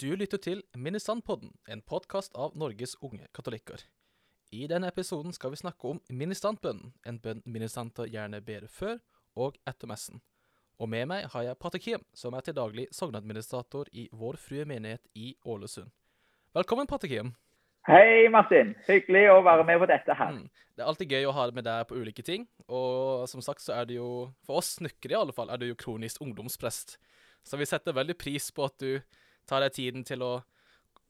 Du lytter til Ministandpodden, en podkast av Norges unge katolikker. I denne episoden skal vi snakke om ministantbønnen, en bønn ministanter gjerne ber før og etter messen. Og med meg har jeg Pater Kim, som er til daglig sogneadministrator i Vår Frue menighet i Ålesund. Velkommen, Pater Kim. Hei, Martin. Hyggelig å være med på dette her. Mm. Det er alltid gøy å ha med deg på ulike ting. Og som sagt så er det jo, for oss snukkere i alle fall, er du jo kronisk ungdomsprest. Så vi setter veldig pris på at du tar deg tiden til å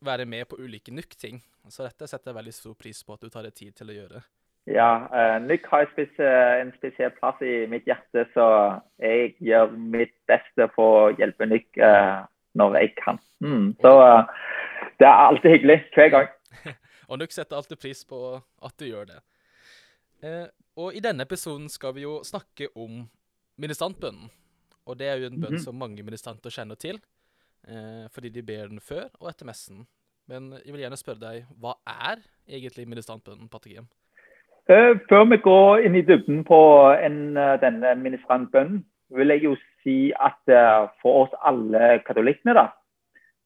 være med på ulike NUK-ting. Så dette setter jeg veldig stor pris på at du tar deg tid til å gjøre. Ja, uh, NUK har en spesiell plass i mitt hjerte, så jeg gjør mitt beste for å hjelpe NUK uh, når jeg kan. Mm, så uh, det er alltid hyggelig hver gang. og NUK setter alltid pris på at du gjør det. og i denne episoden skal vi jo snakke om ministrantbønnen. Og det er jo en bønn mm -hmm. som mange ministranter kjenner til eh, fordi de ber den før og etter messen. Men jeg vil gjerne spørre deg, hva er egentlig ministrantbønnen, Pater Uh, før vi går inn i dybden på en, uh, denne ministrantbønnen, vil jeg jo si at uh, for oss alle katolikkene, da,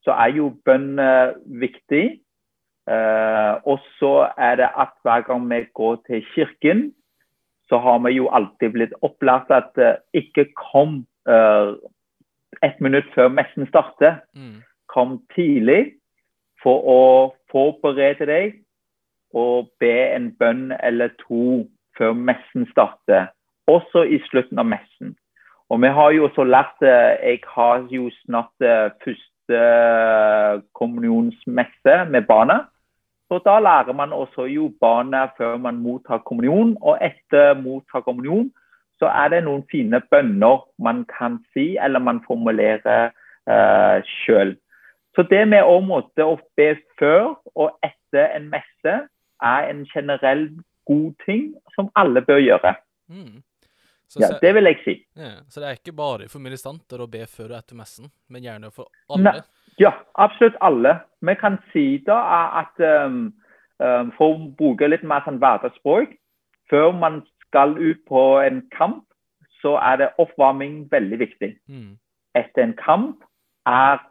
så er jo bønn viktig. og så er det at hver gang vi går til kirken, så har vi jo alltid blitt opplært at ikke kom ett minutt før messen starter. Mm. Kom tidlig for å forberede deg og be en bønn eller to før messen starter. Også i slutten av messen. Og vi har jo også lært Jeg har jo snart eh, første kommunionsmesse med barna. Så da lærer man også jo barna før man mottar kommunion, og etter mottar kommunion så er det noen fine bønner man kan si, eller man formulerer eh, sjøl. Så det med å måtte å be før og etter en messe er en generell god ting som alle bør gjøre. Mm. ja, det vil jeg si. Ja, så det er ikke bare for ministranter å be før og etter messen, men gjerne for alle? Ne ja, absolutt alle. Vi kan si da at um, um, for å bruke litt mer sånn hverdagsspråk Før man skal ut på en kamp, så er det oppvarming veldig viktig. Mm. Etter en kamp er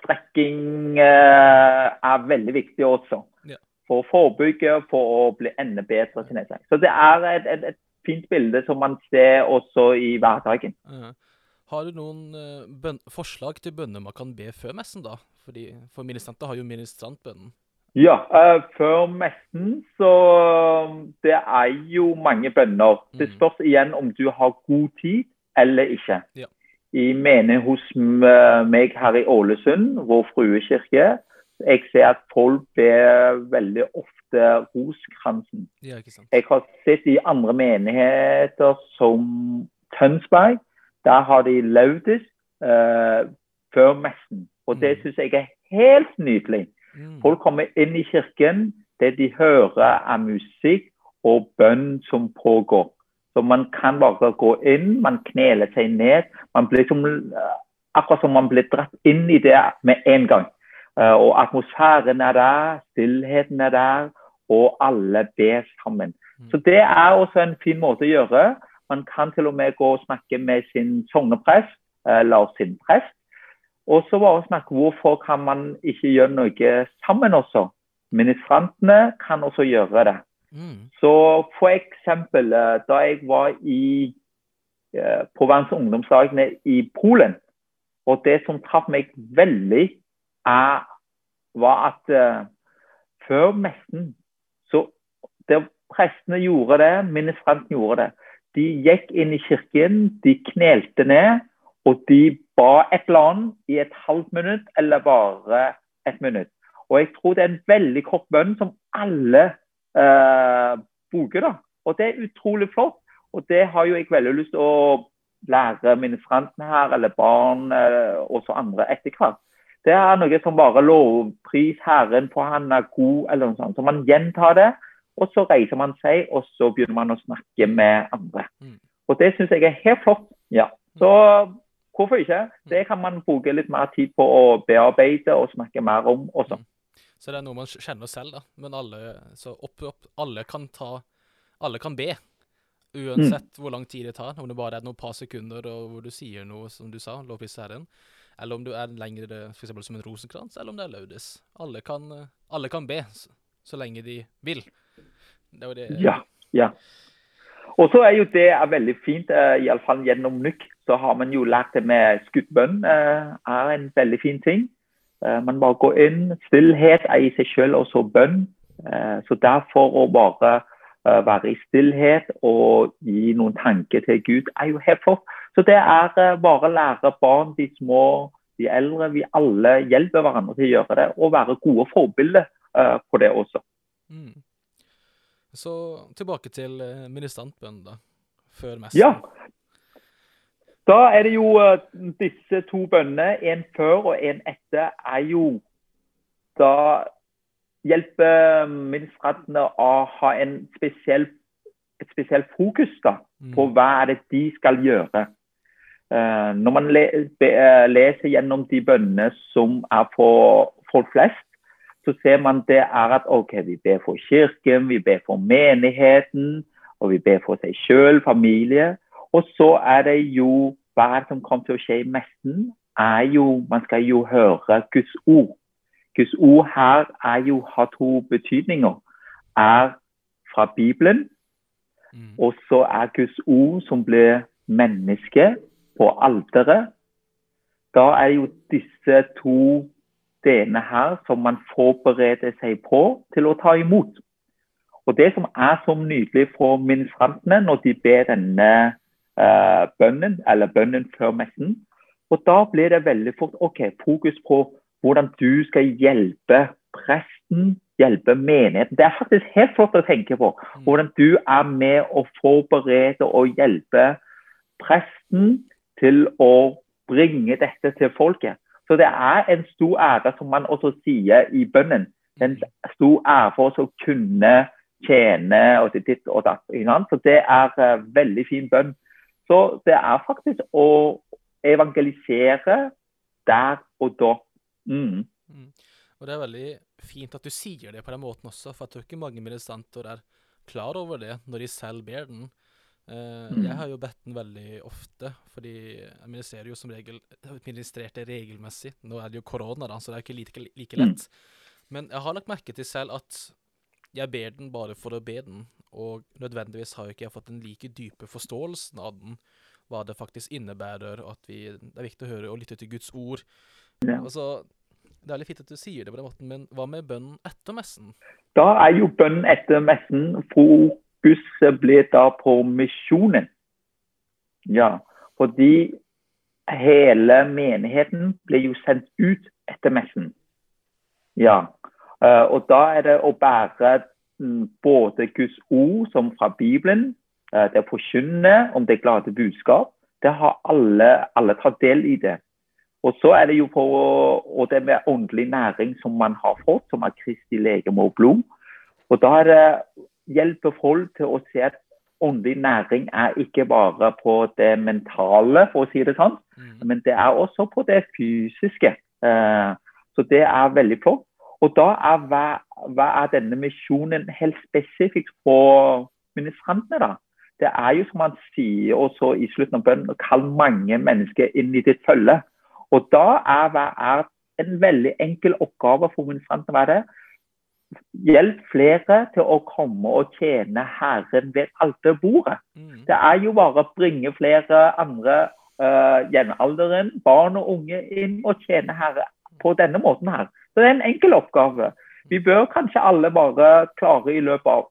strekking uh, er veldig viktig også. Ja. For å forebygge, for å bli enda bedre til neste gang. Så det er et, et, et, fint bilde som man ser også i hverdagen. Uh, har du noen uh, forslag til bønner man kan be før messen, da? Fordi, for ministranter har jo ministrantbønnen. Ja, uh, før messen så Det er jo mange bønner. Mm. Det spørs igjen om du har god tid eller ikke. Ja. I mener hos meg her i Ålesund, vår fruekirke, jeg ser at folk ber veldig ofte roskransen. Ja, jeg har sett i andre menigheter som Tønsberg. Der har de laudes uh, før messen. Og det mm. syns jeg er helt nydelig. Mm. Folk kommer inn i kirken. Det de hører, er musikk og bønn som pågår. Så man kan bare gå inn, man kneler seg ned. Man blir som, akkurat som man blir dratt inn i det med en gang. Uh, og atmosfæren er der, stillheten er der, og alle ber sammen. Mm. Så det er også en fin måte å gjøre. Man kan til og med gå og snakke med sin sogneprest eller sin prest og så bare snakke hvorfor kan man ikke gjøre noe sammen også. Ministrantene kan også gjøre det. Mm. Så for eksempel eh, da jeg var i, eh, på verdens ungdomsdagene i Polen, og det som traff meg veldig, er, var at uh, før messen så det, Prestene gjorde det, ministrantene gjorde det. De gikk inn i kirken, de knelte ned, og de ba et eller annet i et halvt minutt eller bare et minutt. Og jeg tror det er en veldig kort bønn som alle eh, bruker. da. Og det er utrolig flott. Og det har jo jeg veldig lyst til å lære ministrantene her, eller barn, eh, også andre etter hvert. Det er noe som bare lovpris Herren for han er god, eller noe sånt. Så man gjentar det, og så reiser man seg, og så begynner man å snakke med andre. Mm. Og det syns jeg er helt flott. ja. Så Hvorfor ikke? Mm. Det kan man bruke litt mer tid på å bearbeide og snakke mer om også. Mm. Så det er noe man kjenner selv, da. Men alle, opp, opp, alle kan ta Alle kan be. Uansett mm. hvor lang tid det tar. Om det bare er noen par sekunder og hvor du sier noe, som du sa, lovpris Herren. Eller om du er lengre f.eks. som en rosenkrans, eller om det er laudes. Alle kan, alle kan be, så, så, lenge de vil. Det var det. Ja, ja. Og så er jo det er veldig fint, uh, iallfall gjennom NYK, så har man jo lært det med skuddbønn. Uh, er en veldig fin ting. Uh, man bare går inn. Stillhet er i seg selv også bønn. Uh, så derfor å bare være i stillhet og gi noen tanker til Gud, er jo flott. Så det er eh, bare å lære barn, de små, de eldre, vi alle hjelper hverandre til å gjøre det, og være gode forbilder på det også. Mm. Så tilbake til ministrantbønn, da, før messen. Ja. Da er det jo uh, disse to bønnene, en før og en etter, er jo Da hjelper ministrantene å ha en spesiell, et spesielt fokus da, mm. på hva er det de skal gjøre. Eh, når man eh, leser gjennom de bønnene som er for folk flest, så ser man det er at ok, vi ber for kirken, vi ber for menigheten, og vi ber for seg selv, familie. Og så er det jo hva som kommer til å skje i messen, er jo Man skal jo høre Guds ord. Guds ord her er jo, har to betydninger. Er fra Bibelen, mm. og så er Guds ord som blir menneske på alteret, da er jo disse to delene her som man forbereder seg på til å ta imot. Og Det som er så nydelig for ministrantene når de ber denne uh, bønnen, eller bønnen før messen, og da blir det veldig fort ok, fokus på hvordan du skal hjelpe presten, hjelpe menigheten. Det er faktisk helt flott å tenke på. Mm. Hvordan du er med å forberede og hjelpe presten til å bringe dette til folket. Så det er en stor ære, som man også sier i bønnen. En stor ære for oss å kunne tjene og ditt og datt. Så det er uh, veldig fin bønn. Så det er faktisk å evangelisere der og da. Mm. Mm. Og det er veldig fint at du sier det på den måten også, for jeg tror ikke mange ministranter er klar over det når de selv ber den. Uh, mm. Jeg har jo bedt den veldig ofte, fordi jeg ministrerer jo som regel ministrerte regelmessig. Nå er det jo korona, da, så det er ikke like, like lett. Mm. Men jeg har lagt merke til selv at jeg ber den bare for å be den, og nødvendigvis har jo ikke jeg fått den like dype forståelsen av den, hva det faktisk innebærer, og at vi, det er viktig å høre og lytte til Guds ord. Ja. Altså, det er litt fint at du sier det på den måten, men hva med bønnen etter messen? Da er jo bønnen etter messen fokuset ble da på misjonen. Ja, fordi hele menigheten ble jo sendt ut etter messen. Ja, og da er det å bære mm, både Guds ord som fra Bibelen, eh, det å forkynne om det glade budskap. Det har alle, alle tatt del i det. Og så er det jo på, og det med åndelig næring som man har fått, som er Kristi legeme og blod. Og da er det hjelper folk til å se at åndelig næring er ikke bare på det mentale, for å si det sånn, mm. men det er også på det fysiske. Uh, så det er veldig flott. Og da er hva, hva er denne misjonen helt spesifikt for ministrantene, da? Det er jo som han sier også i slutten av bønnen, kall mange mennesker inn i ditt følge. Og da er, hva er en veldig enkel oppgave for ministrantene. Hva er det? Hjelp flere til å komme og tjene Herren ved alterbordet. Mm. Det er jo bare å bringe flere andre uh, alderen, barn og unge, inn og tjene Herre på denne måten her. Så det er en enkel oppgave. Vi bør kanskje alle bare klare i løpet av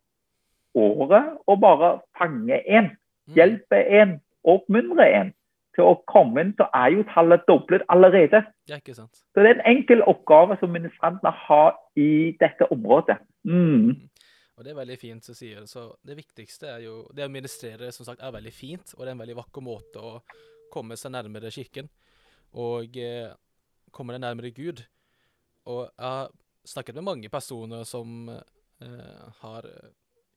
året å bare fange én. Mm. Hjelpe en, oppmuntre en til å komme inn, så er jo tallet doblet allerede. Ja, ikke sant. Så det er en enkel oppgave som ministrantene har i dette området. Mm. mm. Og Det er veldig fint, så sier Så det viktigste er jo Det å ministrere som sagt, er veldig fint, og det er en veldig vakker måte å komme seg nærmere kirken. Og eh, komme deg nærmere Gud. Og jeg har snakket med mange personer som eh, har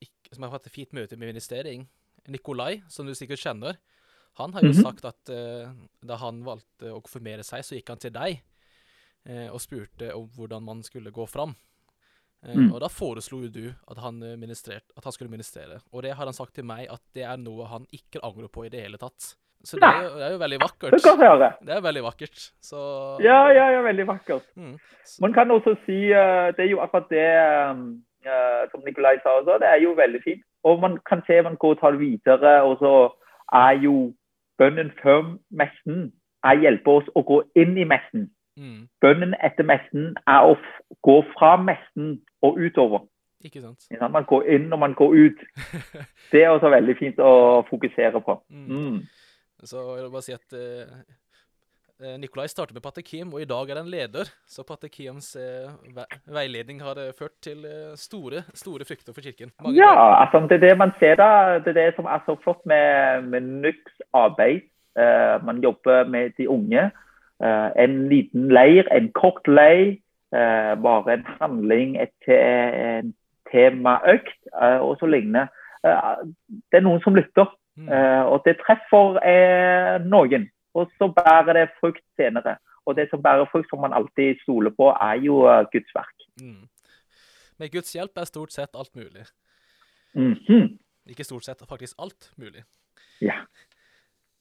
ikke, som har hatt et fint møte med ministering. Nikolai, som du sikkert kjenner. Han har jo mm -hmm. sagt at eh, da han valgte å konfirmere seg, så gikk han til deg eh, og spurte om hvordan man skulle gå fram. Uh, mm. Og da foreslo jo du at han, at han, skulle ministrere. Og det har han sagt til meg at det er noe han ikke angrer på i det hele tatt. Så det er, jo, det er, jo, veldig vakkert. Det. Det er veldig vakkert. Så... Ja, ja, ja, veldig vakkert. Mm. Man kan også si uh, Det er jo akkurat det uh, som Nikolai sa også, det er jo veldig fint. Og man kan se man går og tar det videre, og så er jo bønnen før messen er hjelper oss å gå inn i messen. Mm. Bønnen etter messen er å gå fra messen og utover. Ikke sant. Man går inn og man går ut. Det er også veldig fint å fokusere på. Mm. Så jeg vil bare si at eh, Nikolai startet med Patekim, og i dag er han leder. Så Patekims eh, ve veiledning har uh, ført til store, store frykter for kirken. Mange ja, altså, det er det man ser da. Det er det som er så flott med, med NYKs arbeid. man jobber med de unge. en liten leir, en kort leir. bare en handling, et, en temaøkt og så lignende. det er noen som lytter. Mm. Uh, og det treffer eh, noen, og så bærer det frukt senere. Og det som bærer frukt, som man alltid stoler på, er jo uh, Guds verk. Mm. Med Guds hjelp er stort sett alt mulig. Mm -hmm. Ikke stort sett, faktisk alt mulig. Ja.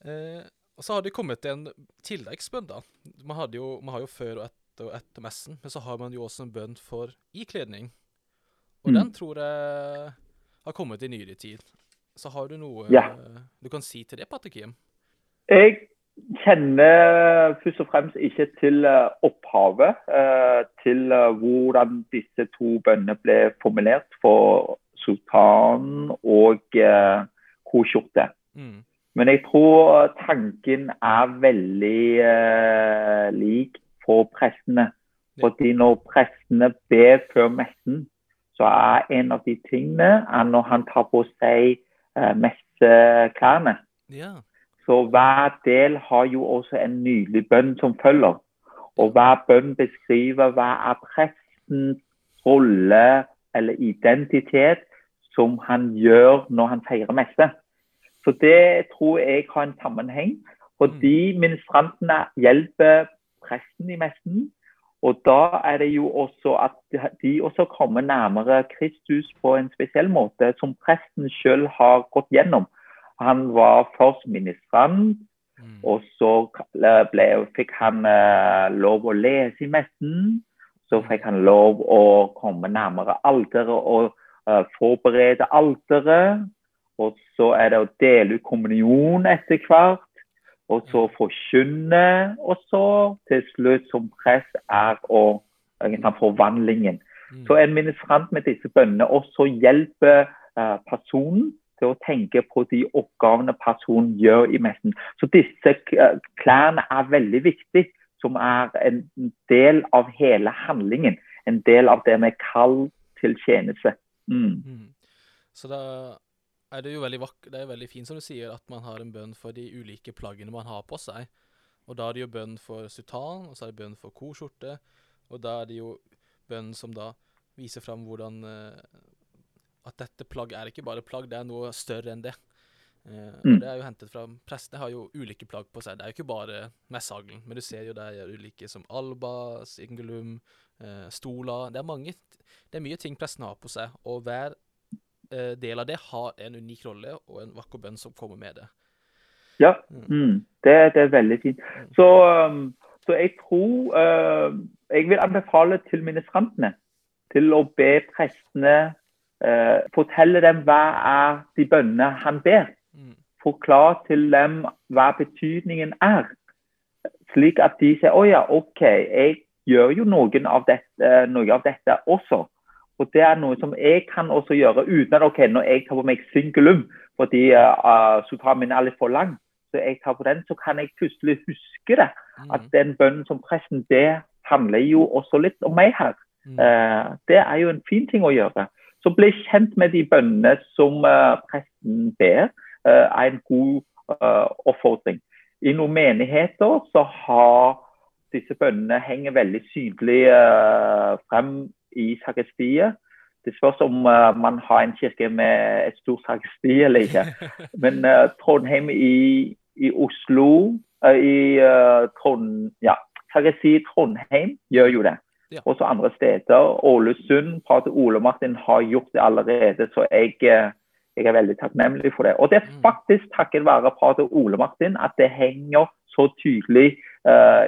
Uh, og så har det kommet en tilleggsbønn, da. Man, jo, man, har jo før og etter, og etter messen, men så har man jo også en bønn for ikledning. Og mm. den tror jeg har kommet i nyere tid. Så har du noe ja. du kan si til det, Patrick Jeg kjenner først og fremst ikke til eh, opphavet. Eh, til eh, hvordan disse to bønnene ble formulert for sultan og koskjorte. Mm. Men jeg tror tanken er veldig lik for prestene. Fordi når prestene ber før messen, så er en av de tingene når han tar på seg messeklærne. Ja. Så hver del har jo også en nydelig bønn som følger. Og hver bønn beskriver hva er prestens rolle eller identitet som han gjør når han feirer messe. Så det tror jeg har en sammenheng. Fordi mm. ministrantene hjelper presten i messen, og da er det jo også at de også kommer nærmere Kristus på en spesiell måte, som presten selv har gått gjennom. Han var først ministrant, mm. og så ble, fikk han uh, lov å lese i messen. Så fikk han lov å komme nærmere alteret og uh, forberede alteret. Og så er det å dele ut kommunion etter hvert og så forkynne, og så til slutt som press er å forvandlingen. Mm. Så en ministrant med disse bønnene også hjelper uh, personen til å tenke på de oppgavene personen gjør i messen. Så disse uh, klærne er veldig viktige, som er en del av hele handlingen. En del av det med kall til tjeneste. Mm. Mm. Så da er det jo veldig, det er veldig fint, som du sier, at man har en bønn for de ulike plaggene man har på seg. Og da er det jo bønn for sutan, og så er det bønn for korskjorte, og da er det jo bønn som da viser fram hvordan uh, At dette plagget er ikke bare plagg, det er noe større enn det. Mm. og Det er jo hentet fra Prestene har jo ulike plagg på seg. Det er jo ikke bare messaglen, men du ser jo det er ulike som alba, singulum, uh, stola Det er mange Det er mye ting prestene har på seg, og hver Eh, del av det har en unik rolle og en vakker bønn som kommer med det. Ja, mm. mm. Det, det, er veldig fint. Mm. Så, um, så jeg tror uh, Jeg vil anbefale til ministrantene til å be prestene uh, fortelle dem hva er de bønnene han ber. Mm. Forklar til dem hva betydningen er. Slik at de sier å ja, OK, jeg gjør jo noen av dette, noe av dette også. Og Det er noe som jeg kan også gjøre uten at ok, når jeg tar på meg singulum fordi uh, sultanen min er litt for lang, så jeg tar på den, så kan jeg plutselig huske det. Mm. At den bønnen som presten ber, handler jo også litt om meg her. Uh, det er jo en fin ting å gjøre. Så bli kjent med de bønnene som uh, presten ber, uh, er en god oppfordring. I noen menigheter så har disse bønnene henger veldig synlig frem i sakristiet. Det spørs om uh, man har en kirke med et stort sakristi eller ikke. Men uh, Trondheim i, i Oslo uh, i Trond, ja, Sakristi Trondheim gjør jo det. Ja. Også andre steder. Ålesund, prater Ole Martin, har gjort det allerede. Så jeg, Jeg er veldig takknemlig for det. Og det er mm. faktisk takket være pater Ole Martin at det henger så tydelig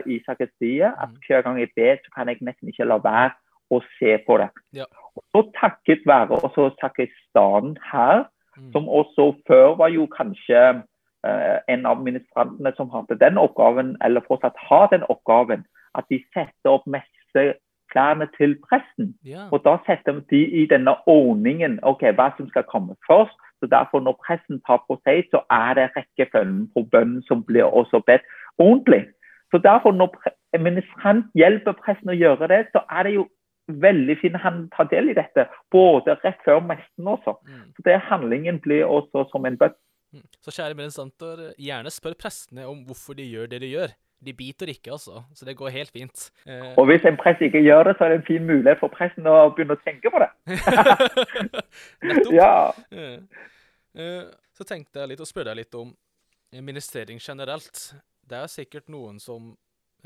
i sakristiet at mm. hver gang jeg ber, så kan jeg nesten ikke la være å se på det. Ja. Og så takket være også sakristanen her, mm. som også før var jo kanskje eh, en av ministrantene som hadde den oppgaven, eller fortsatt har den oppgaven, at de setter opp messeklærne til presten. Ja. Og da setter de i denne ordningen ok, hva som skal komme først. Så derfor Når presten tar på seg, så er det rekkefølgen på bønnen som blir også bedt ordentlig. Så derfor Når ministrant hjelper presten å gjøre det, så er det jo veldig fin han tar del i dette. Både rett før mesten også. Mm. Så det Handlingen blir også som en bønn. Mm. Så kjære ministranter, gjerne spør prestene om hvorfor de gjør det de gjør. De biter ikke, altså. Så det går helt fint. Eh... Og hvis en prest ikke gjør det, så er det en fin mulighet for presten å begynne å tenke på det. Nettopp. ja. Eh, så tenkte jeg litt å spørre deg litt om ministrering generelt. Det er sikkert noen som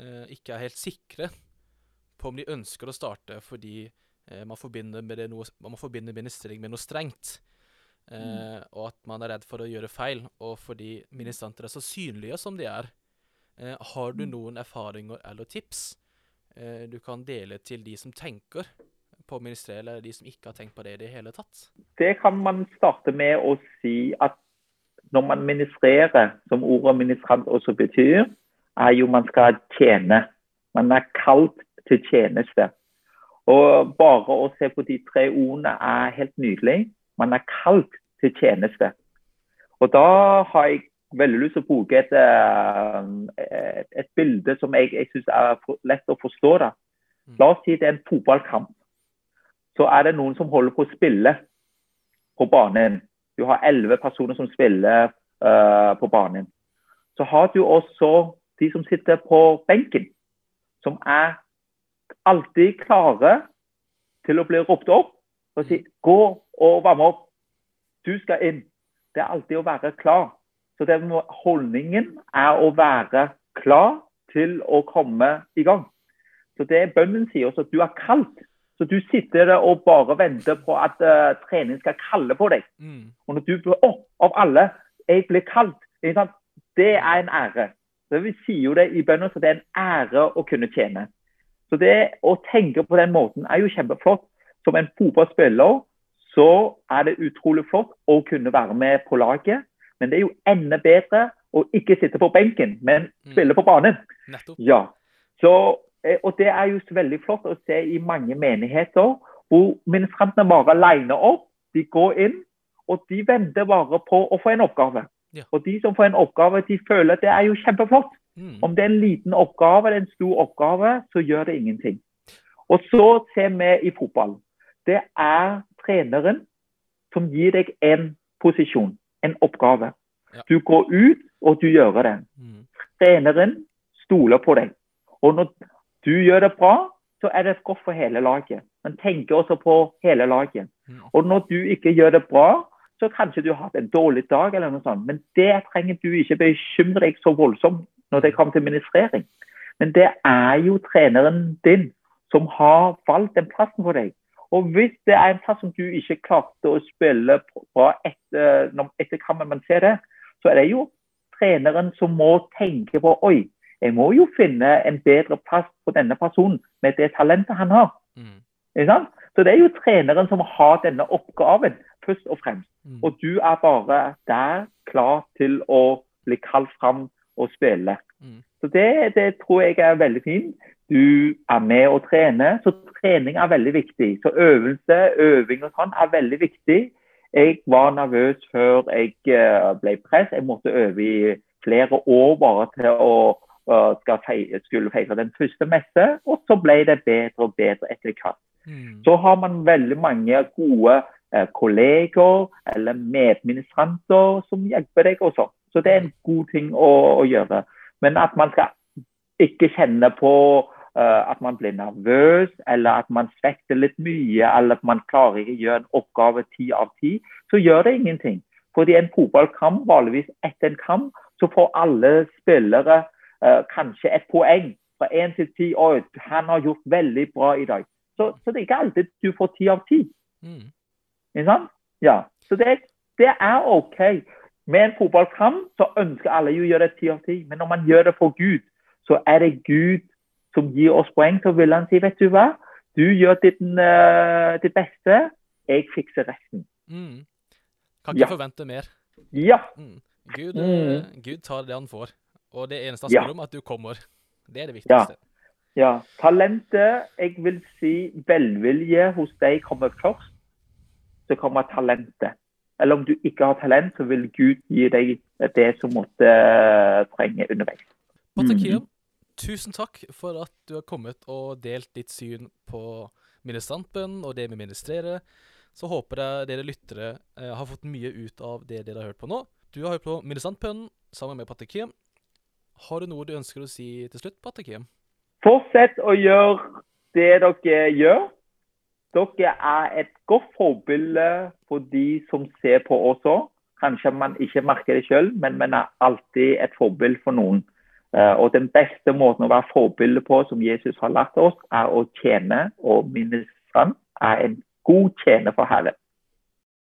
eh, ikke er helt sikre på om de ønsker å starte fordi eh, man, forbinder noe, man forbinder ministering med noe strengt. Eh, mm. Og at man er redd for å gjøre feil, og fordi ministranter er så synlige som de er. Eh, har du mm. noen erfaringer eller tips eh, du kan dele til de som tenker på å ministrere, eller de som ikke har tenkt på det i det hele tatt? Det kan man starte med å si at når man ministrerer, som ordet ministrant også betyr, er jo man skal tjene. Man er kalt til tjeneste. Og bare å se på de tre ordene er helt nydelig. Man er kalt til tjeneste. Og da har jeg veldig lyst til å bruke et, eh, et, et bilde som jeg, jeg syns er lett å forstå. Da. Mm. La oss si det er en fotballkamp. Så er det noen som holder på å spille på banen. Du har elleve personer som spiller uh, på banen. Så har du også de som sitter på benken, som er alltid klare til å bli ropt opp og si 'gå og varme opp'. Du skal inn. Det er alltid å være klar. Så det må, holdningen er å være klar til å komme i gang. Så det er Bønnen sier også at du er kalt. Så du sitter der og bare venter på at uh, trening skal kalle på deg. Mm. Og når du blir Å, av alle! Jeg blir kalt. Det er en ære. Så Vi sier jo det i bønnen, så det er en ære å kunne tjene. Så det å tenke på den måten er jo kjempeflott. Som en fotballspiller så er det utrolig flott å kunne være med på laget. Men det er jo enda bedre å ikke sitte på benken, men mm. spille på banen. Nettopp. Ja. Så, eh, og det er jo veldig flott å se i mange menigheter hvor ministrantene bare liner opp. De går inn, og de venter bare på å få en oppgave. Ja. Og de som får en oppgave, de føler at det er jo kjempeflott. Mm. Om det er en liten oppgave eller en stor oppgave, så gjør det ingenting. Og så ser vi i fotball. Det er treneren som gir deg en posisjon, en oppgave. Ja. Du går ut, og du gjør det. Mm. Treneren stoler på deg. Og når du gjør det bra, så er det godt for hele laget. Men tenker også på hele laget. Mm. Og når du ikke gjør det bra, så kanskje du har hatt en dårlig dag, eller noe sånt. Men det trenger du ikke bekymre deg så voldsomt når det kommer til ministrering. Men det er jo treneren din som har valgt den plassen for deg. Og hvis det er en plass som du ikke klarte å spille bra etter, etter kampen man ser det, så er det jo treneren som må tenke på Oi, jeg må jo finne en bedre plass på denne personen med det talentet han har. Mm. Så det er jo treneren som har denne oppgaven, først og fremst. Mm. Og du er bare der klar til å bli kalt fram og spille. Mm. Så det, det, tror jeg er veldig fint. Du er med og trener, så trening er veldig viktig. Så øvelse, øving og sånn er veldig viktig. Jeg var nervøs før jeg eh, ble press. Jeg måtte øve i flere år bare til å feire, skulle feire den første messe. Og så ble det bedre og bedre etter hvert. Mm. Så har man veldig mange gode kolleger eller medministranter som hjelper deg også. Så det er en god ting å, å gjøre. Men at man skal ikke kjenne på uh, at man blir nervøs, eller at man svetter litt mye, eller at man klarer ikke å gjøre en oppgave ti av ti, så gjør det ingenting. Fordi en fotballkamp, vanligvis etter en kamp, så får alle spillere uh, kanskje et poeng. Fra én til ti. Oi, han har gjort veldig bra i dag. Så, så det er ikke alltid du får ti av ti. Mm. Ja. Så det Det er OK. Med en fotballkamp så ønsker alle jo å gjøre det ti av ti, men når man gjør det for Gud, så er det Gud som gir oss poeng. Så vil han si, vet du hva, du gjør ditt, uh, ditt beste, jeg fikser resten. Mm. Kan ikke ja. forvente mer. Ja. Mm. Gud, mm. Gud, tar det han får, og det eneste han spør ja. om, at du kommer. Det er det viktigste. Ja. Ja. Talentet, jeg vil si velvilje hos deg kommer først. Så kommer talentet. Eller om du ikke har talent, så vil Gud gi deg det som måtte uh, trenge underveis. Patakia, mm. tusen takk for at du har kommet og delt ditt syn på ministrantbønn og det vi ministrerer. Så håper jeg dere lyttere uh, har fått mye ut av det dere har hørt på nå. Du har hørt på ministrantbønn sammen med Patakia. Har du noe du ønsker å si til slutt, Patakia? Fortsett å gjøre det dere gjør. Dere er et godt forbilde for de som ser på oss òg. Kanskje man ikke merker det sjøl, men man er alltid et forbilde for noen. Eh, og den beste måten å være forbilde på, som Jesus har lært oss, er å tjene. Og minnes han er en god tjener for Herren.